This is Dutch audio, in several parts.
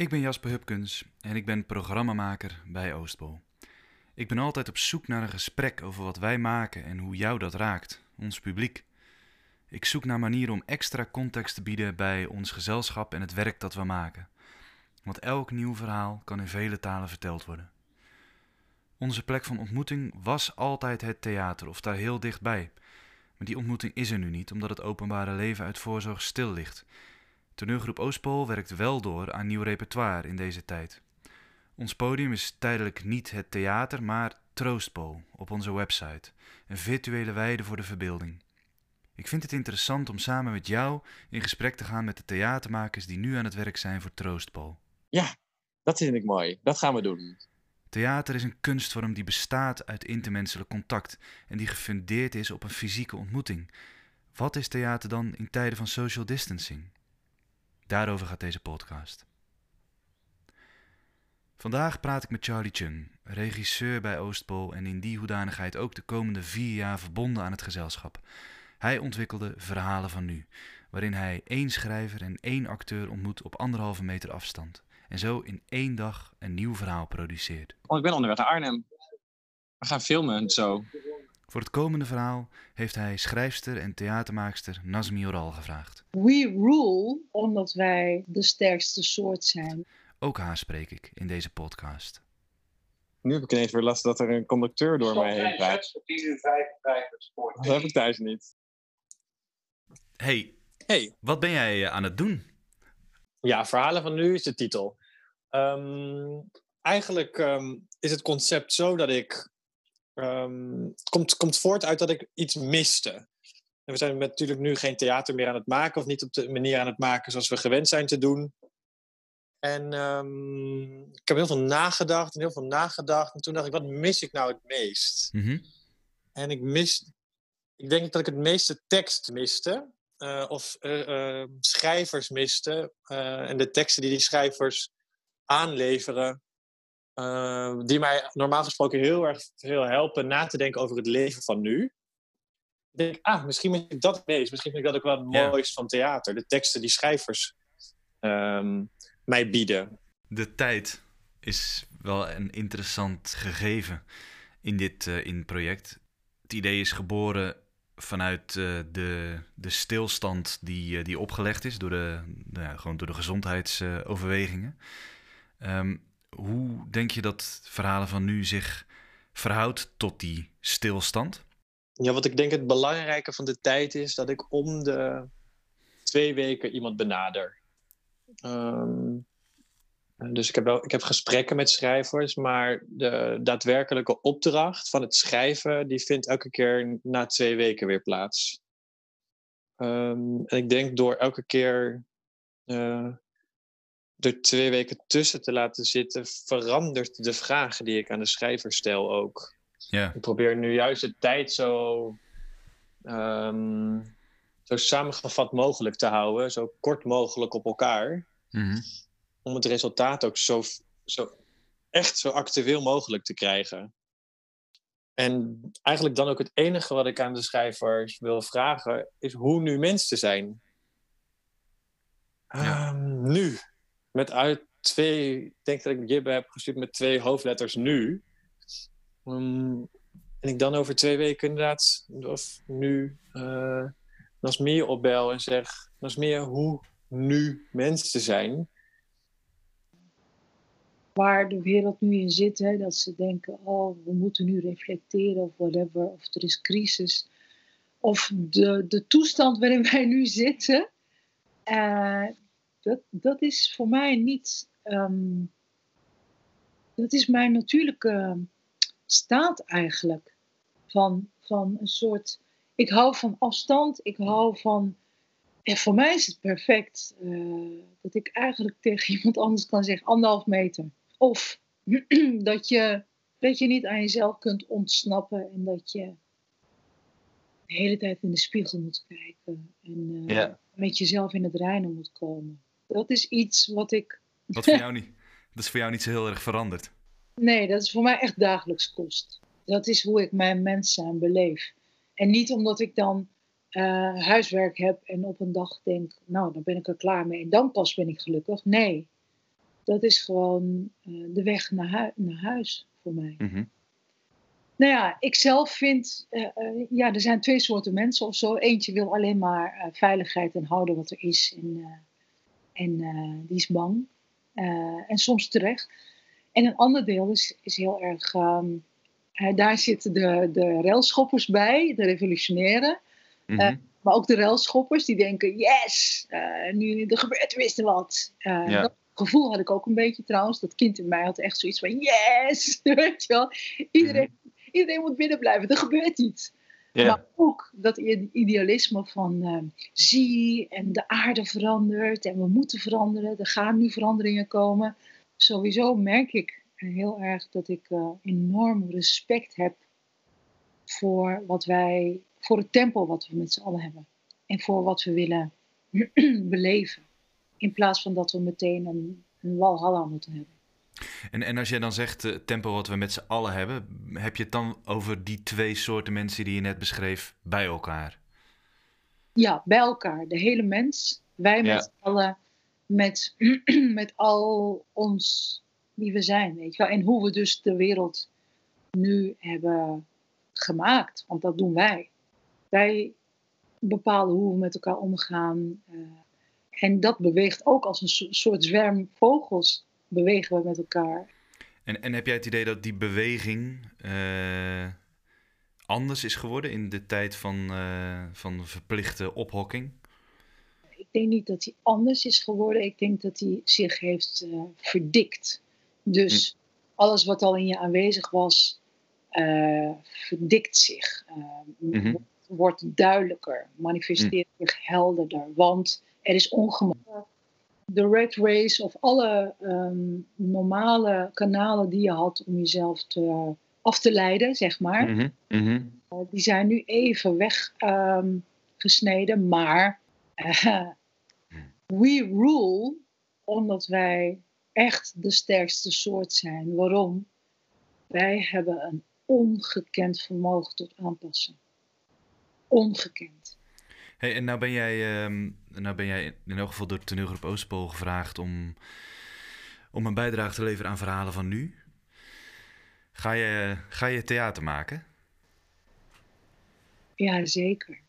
Ik ben Jasper Hupkens en ik ben programmamaker bij Oostpol. Ik ben altijd op zoek naar een gesprek over wat wij maken en hoe jou dat raakt, ons publiek. Ik zoek naar manieren om extra context te bieden bij ons gezelschap en het werk dat we maken. Want elk nieuw verhaal kan in vele talen verteld worden. Onze plek van ontmoeting was altijd het theater of daar heel dichtbij. Maar die ontmoeting is er nu niet, omdat het openbare leven uit voorzorg stil ligt. Toneelgroep Oostpool werkt wel door aan nieuw repertoire in deze tijd. Ons podium is tijdelijk niet het theater, maar Troostpool op onze website, een virtuele weide voor de verbeelding. Ik vind het interessant om samen met jou in gesprek te gaan met de theatermakers die nu aan het werk zijn voor Troostpool. Ja, dat vind ik mooi. Dat gaan we doen. Theater is een kunstvorm die bestaat uit intermenselijk contact en die gefundeerd is op een fysieke ontmoeting. Wat is theater dan in tijden van social distancing? Daarover gaat deze podcast. Vandaag praat ik met Charlie Chung, regisseur bij Oostpool en in die hoedanigheid ook de komende vier jaar verbonden aan het gezelschap. Hij ontwikkelde Verhalen van Nu, waarin hij één schrijver en één acteur ontmoet op anderhalve meter afstand. En zo in één dag een nieuw verhaal produceert. Oh, ik ben onderweg naar Arnhem. We gaan filmen en zo. Voor het komende verhaal heeft hij schrijfster en theatermaakster Nazmi Oral gevraagd. We rule omdat wij de sterkste soort zijn. Ook haar spreek ik in deze podcast. Nu heb ik ineens weer last dat er een conducteur door mij heen praat. Dat heb ik thuis niet. Hey, Hey, wat ben jij eh, aan het doen? Ja, Verhalen van Nu is de titel. Ehm, eigenlijk ehm, is het concept zo dat ik. Ehm, het komt, komt voort uit dat ik iets miste. En we zijn natuurlijk nu geen theater meer aan het maken, of niet op de manier aan het maken zoals we gewend zijn te doen. En ehm, ik heb heel veel nagedacht en heel veel nagedacht. En toen dacht ik, wat mis ik nou het meest? Mhm. En ik mis. Ik denk dat ik het meeste tekst miste. eh, of eh, eh, schrijvers miste. eh, en de teksten die die schrijvers aanleveren. Eh, die mij normaal gesproken heel erg veel helpen na te denken over het leven van nu. Ik denk, ah, misschien vind ik dat meest. Misschien vind ik dat ook wel het Ja. mooist van theater. De teksten die schrijvers ehm, mij bieden. De tijd is wel een interessant gegeven in dit eh, in het project. Het idee is geboren vanuit eh, de, de stilstand die, eh, die opgelegd is door de, nou gewoon door de gezondheidsoverwegingen. Ehm, hoe denk je dat verhalen van nu zich verhoudt tot die stilstand? Ja, wat ik denk het belangrijke van de tijd is dat ik om de twee weken iemand benader. Ehm, dus ik heb, wel, ik heb gesprekken met schrijvers, maar de daadwerkelijke opdracht van het schrijven, die vindt elke keer na twee weken weer plaats. Ehm, en ik denk door elke keer eh, er twee weken tussen te laten zitten, verandert de vragen die ik aan de schrijver stel ook. Ja, Ik probeer nu juist de tijd zo, ehm, zo samengevat mogelijk te houden, zo kort mogelijk op elkaar, Mhm. om het resultaat ook zo, zo echt zo actueel mogelijk te krijgen. En eigenlijk dan ook het enige wat ik aan de schrijvers wil vragen, is hoe nu mens te zijn. Ja. Ehm. Met uit twee, ik denk dat ik Jibbe heb gestuurd met twee hoofdletters nu. Ehm, en ik dan over twee weken inderdaad, of nu, eh Nasmir opbel en zeg, Nasmir, hoe nu mens te zijn? Waar de wereld nu in zit, hè, dat ze denken, oh, we moeten nu reflecteren of whatever, of er is crisis. Of de, de toestand waarin wij nu zitten, eh, dat, dat is voor mij niet, ehm, dat is mijn natuurlijke staat eigenlijk. Van, van een soort, ik hou van afstand, ik hou van, en voor mij is het perfect eh, dat ik eigenlijk tegen iemand anders kan zeggen anderhalf meter. Of dat je, dat je niet aan jezelf kunt ontsnappen en dat je de hele tijd in de spiegel moet kijken en eh, Ja. met jezelf in het reinen moet komen. Dat is iets wat ik. Wat voor jou niet, dat is voor jou niet zo heel erg veranderd. Nee, dat is voor mij echt dagelijks kost. Dat is hoe ik mijn mens zijn beleef. En niet omdat ik dan eh, huiswerk heb en op een dag denk, nou, dan ben ik er klaar mee en dan pas ben ik gelukkig. Nee, Dat is gewoon eh, de weg naar, naar huis voor mij. Mhm. Nou ja, ik zelf vind, eh, ja, er zijn twee soorten mensen of zo. Eentje wil alleen maar veiligheid en houden wat er is. En, en eh, die is bang. Eh, en soms terecht. En een ander deel is, is heel erg, ehm, eh, daar zitten de, de railschoppers bij, de revolutionairen. Mhm. Eh, Maar ook de railschoppers die denken, yes, nu er gebeurt tenminste wat. Eh, Ja. Dat gevoel had ik ook een beetje trouwens. Dat kind in mij had echt zoiets van, yes, weet je wel. Iedereen, iedereen moet binnen blijven, er gebeurt iets. Maar ook dat idealisme van eh, zie en de aarde verandert en we moeten veranderen. Er gaan nu veranderingen komen. Sowieso merk ik heel erg dat ik eh, enorm respect heb voor wat wij, voor het tempo wat we met z'n allen hebben. En voor wat we willen beleven. In plaats van dat we meteen een, een walhalla moeten hebben. En, en als jij dan zegt eh, tempo wat we met z'n allen hebben, heb je het dan over die twee soorten mensen die je net beschreef bij elkaar? Ja, bij elkaar. De hele mens. Wij Ja. met z'n allen. Met, met al ons wie we zijn. Weet je wel? En hoe we dus de wereld nu hebben gemaakt. Want dat doen wij. Wij bepalen hoe we met elkaar omgaan. eh, en dat beweegt ook als een so- soort zwerm vogels. Bewegen we met elkaar. En, en heb jij het idee dat die beweging eh, anders is geworden in de tijd van, eh, van verplichte ophokking? Ik denk niet dat hij anders is geworden. Ik denk dat hij zich heeft eh, verdikt. Dus alles wat al in je aanwezig was, verdikt zich. Mhm. Wordt duidelijker, manifesteert zich helderder. Want er is ongemak. De red race of alle ehm, normale kanalen die je had om jezelf te, af te leiden, zeg maar Mhm, mhm. die zijn nu even weggesneden, maar eh, we rule omdat wij echt de sterkste soort zijn. Waarom? Wij hebben een ongekend vermogen tot aanpassen. Ongekend. Hey, en nou ben jij, ehm, nou ben jij in elk geval door de toneelgroep Oostpool gevraagd om, om een bijdrage te leveren aan verhalen van nu. Ga je, ga je theater maken? Ja, zeker.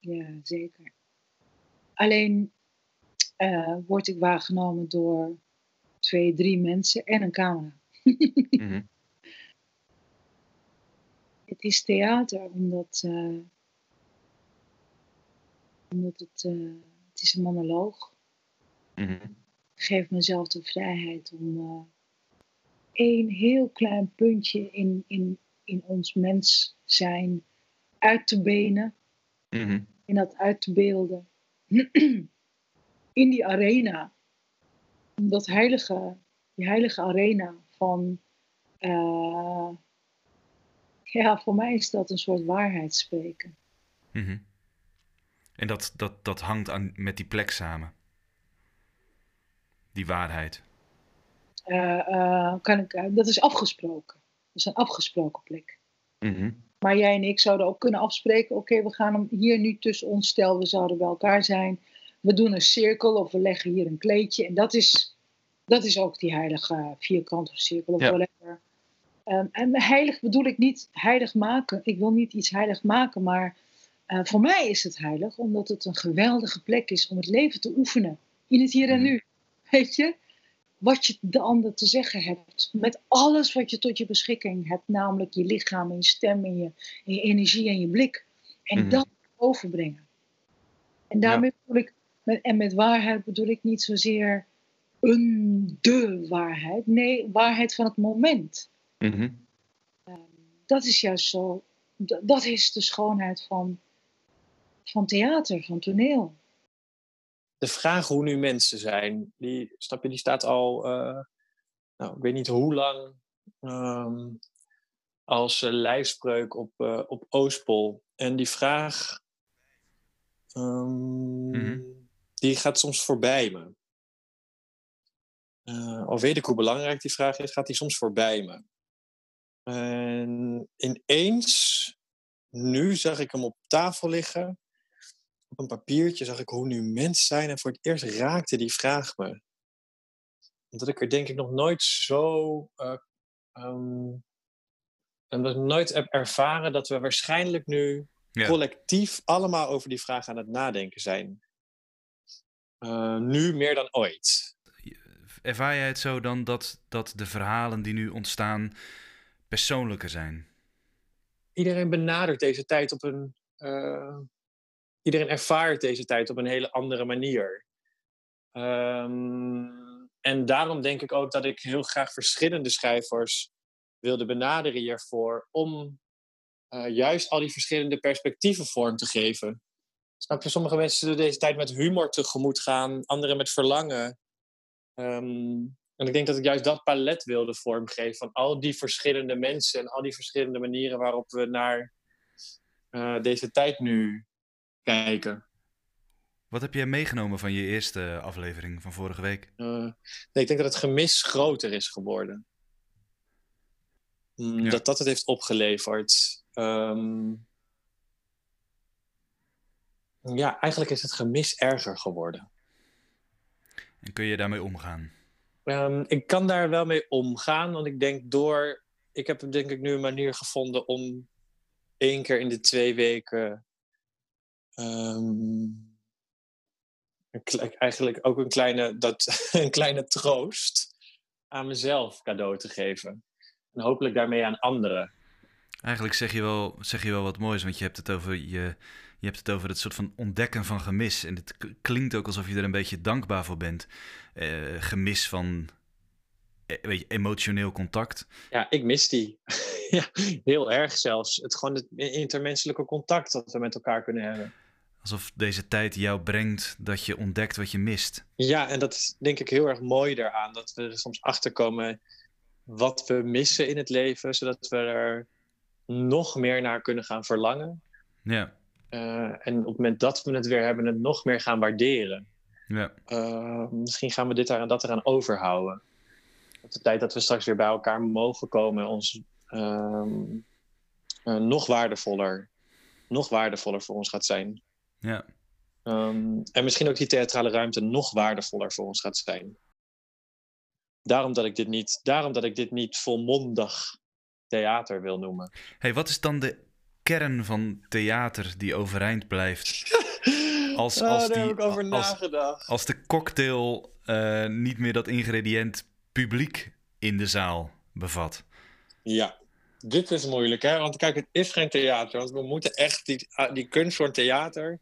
Ja, zeker. Alleen eh, word ik waargenomen door twee, drie mensen en een camera. Mhm. Het is theater omdat, eh, omdat het, eh, het is een monoloog. Mhm. Ik geef mezelf de vrijheid om eh één heel klein puntje in, in, in ons mens zijn uit te benen Mhm. en dat uit te beelden. in die arena. Dat heilige, die heilige arena van. eh, ja, voor mij is dat een soort waarheid spreken. Mhm. En dat, dat, dat hangt aan, met die plek samen. Die waarheid. Eh, eh, kan ik, eh, dat is afgesproken. Dat is een afgesproken plek. Mhm. Maar jij en ik zouden ook kunnen afspreken: oké, we gaan hem hier nu tussen ons, stel we zouden bij elkaar zijn. We doen een cirkel of we leggen hier een kleedje. En dat is, dat is ook die heilige vierkant of cirkel of Ja. whatever. Ehm, en heilig bedoel ik niet heilig maken. Ik wil niet iets heilig maken, maar eh, voor mij is het heilig omdat het een geweldige plek is om het leven te oefenen. In het hier en Mhm. nu. Weet je? Wat je de ander te zeggen hebt. Met alles wat je tot je beschikking hebt. Namelijk je lichaam en je stem en je, en je energie en je blik. En Mhm. dat overbrengen. En daarmee bedoel ik, met, en met waarheid bedoel ik niet zozeer een de waarheid. Nee, waarheid van het moment. Mhm. Dat is juist zo. Dat is de schoonheid van, van theater, van toneel. de vraag hoe nu mensen zijn, die, snap je, die staat al, eh, nou, ik weet niet hoe lang, ehm, als uh, lijfspreuk op, uh, op Oostpol. En die vraag, um, Mhm. die gaat soms voorbij me. Uh, al weet ik hoe belangrijk die vraag is, gaat die soms voorbij me. En ineens, nu zag ik hem op tafel liggen op een papiertje zag ik hoe nu mens zijn en voor het eerst raakte die vraag me. omdat ik er denk ik nog nooit zo. Uh, um, en dat ik nooit heb ervaren dat we waarschijnlijk nu collectief allemaal over die vraag aan het nadenken zijn. Uh, nu meer dan ooit. Ervaar jij het zo dan dat, dat de verhalen die nu ontstaan persoonlijker zijn? Iedereen benadert deze tijd op een. Uh, iedereen ervaart deze tijd op een hele andere manier. Um, en daarom denk ik ook dat ik heel graag verschillende schrijvers wilde benaderen hiervoor. Om uh, juist al die verschillende perspectieven vorm te geven. Snap je, sommige mensen zullen deze tijd met humor tegemoet gaan, anderen met verlangen. Um, en ik denk dat ik juist dat palet wilde vormgeven van al die verschillende mensen en al die verschillende manieren waarop we naar uh, deze tijd nu kijken. Wat heb jij meegenomen van je eerste aflevering van vorige week? Uh, nee, ik denk dat het gemis groter is geworden. Mm, ja. Dat dat het heeft opgeleverd. Um, ja, eigenlijk is het gemis erger geworden. En kun je daarmee omgaan? Um, ik kan daar wel mee omgaan, want ik denk door. Ik heb denk ik nu een manier gevonden om één keer in de twee weken. Um, eigenlijk ook een kleine, dat, een kleine troost aan mezelf cadeau te geven. En hopelijk daarmee aan anderen. Eigenlijk zeg je wel, zeg je wel wat moois, want je hebt het over je, je hebt het over het soort van ontdekken van gemis. En het klinkt ook alsof je er een beetje dankbaar voor bent. Eh, gemis van eh, weet je, emotioneel contact. Ja, ik mis die. ja, heel erg zelfs. Het gewoon het intermenselijke contact dat we met elkaar kunnen hebben. Alsof deze tijd jou brengt dat je ontdekt wat je mist. Ja, en dat is denk ik heel erg mooi daaraan. Dat we er soms achterkomen wat we missen in het leven, zodat we er nog meer naar kunnen gaan verlangen. Ja. Uh, en op het moment dat we het weer hebben, het nog meer gaan waarderen. Ja. Uh, misschien gaan we dit daar en dat eraan overhouden. Op de tijd dat we straks weer bij elkaar mogen komen, ons uh, nog waardevoller, nog waardevoller voor ons gaat zijn. Ja. Um, en misschien ook die theatrale ruimte nog waardevoller voor ons gaat zijn. Daarom dat ik dit niet, daarom dat ik dit niet volmondig theater wil noemen. hey, wat is dan de kern van theater die overeind blijft? Als, als, die, heb ik over als, nagedacht. als de cocktail uh, niet meer dat ingrediënt publiek in de zaal bevat. Ja, dit is moeilijk, hè? Want kijk, het is geen theater. Want we moeten echt die, die kunst voor theater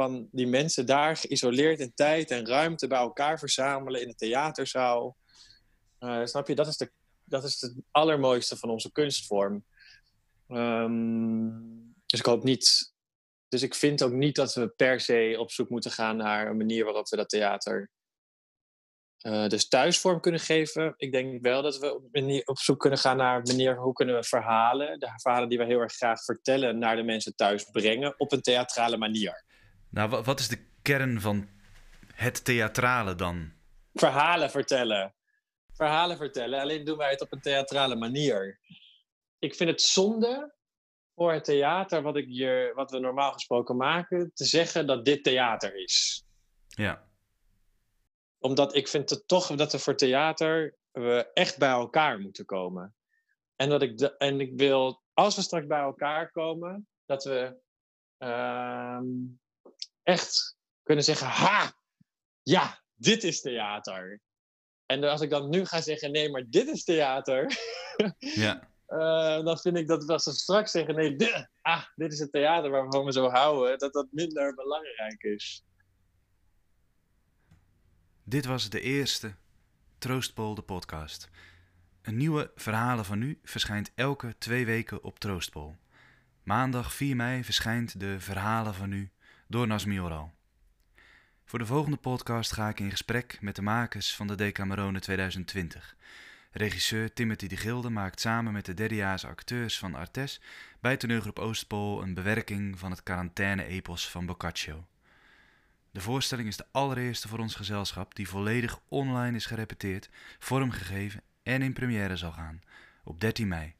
van die mensen daar geïsoleerd in tijd en ruimte bij elkaar verzamelen in een theaterzaal. Uh, snap je? Dat is, de, dat is het allermooiste van onze kunstvorm. Um, dus ik hoop niet. Dus ik vind ook niet dat we per se op zoek moeten gaan naar een manier waarop we dat theater uh, dus thuisvorm kunnen geven. Ik denk wel dat we op, op zoek kunnen gaan naar manier hoe kunnen we verhalen, de verhalen die we heel erg graag vertellen, naar de mensen thuis brengen op een theatrale manier. Nou, wat is de kern van het theatrale dan? Verhalen vertellen. Verhalen vertellen, alleen doen wij het op een theatrale manier. Ik vind het zonde voor het theater, wat, ik hier, wat we normaal gesproken maken, te zeggen dat dit theater is. Ja. Omdat ik vind het toch dat we voor theater we echt bij elkaar moeten komen. En, dat ik, de, en ik wil, als we straks bij elkaar komen, dat we uh, echt kunnen zeggen: Ha, ja, dit is theater. En als ik dan nu ga zeggen: Nee, maar dit is theater. ja. Uh, dan vind ik dat als ze straks zeggen: Nee, dit, ah, dit is het theater waarvan we zo houden, dat dat minder belangrijk is. Dit was de eerste Troostpol, de podcast. Een nieuwe Verhalen van Nu verschijnt elke twee weken op Troostpol. Maandag 4 mei verschijnt de Verhalen van Nu door Nasmi Oral. Voor de volgende podcast ga ik in gesprek met de makers van de Decamerone 2020. Regisseur Timothy de Gilde maakt samen met de derdejaars acteurs van Artes bij toneelgroep Oostpool een bewerking van het quarantaine-epos van Boccaccio. De voorstelling is de allereerste voor ons gezelschap die volledig online is gerepeteerd, vormgegeven en in première zal gaan op 13 mei.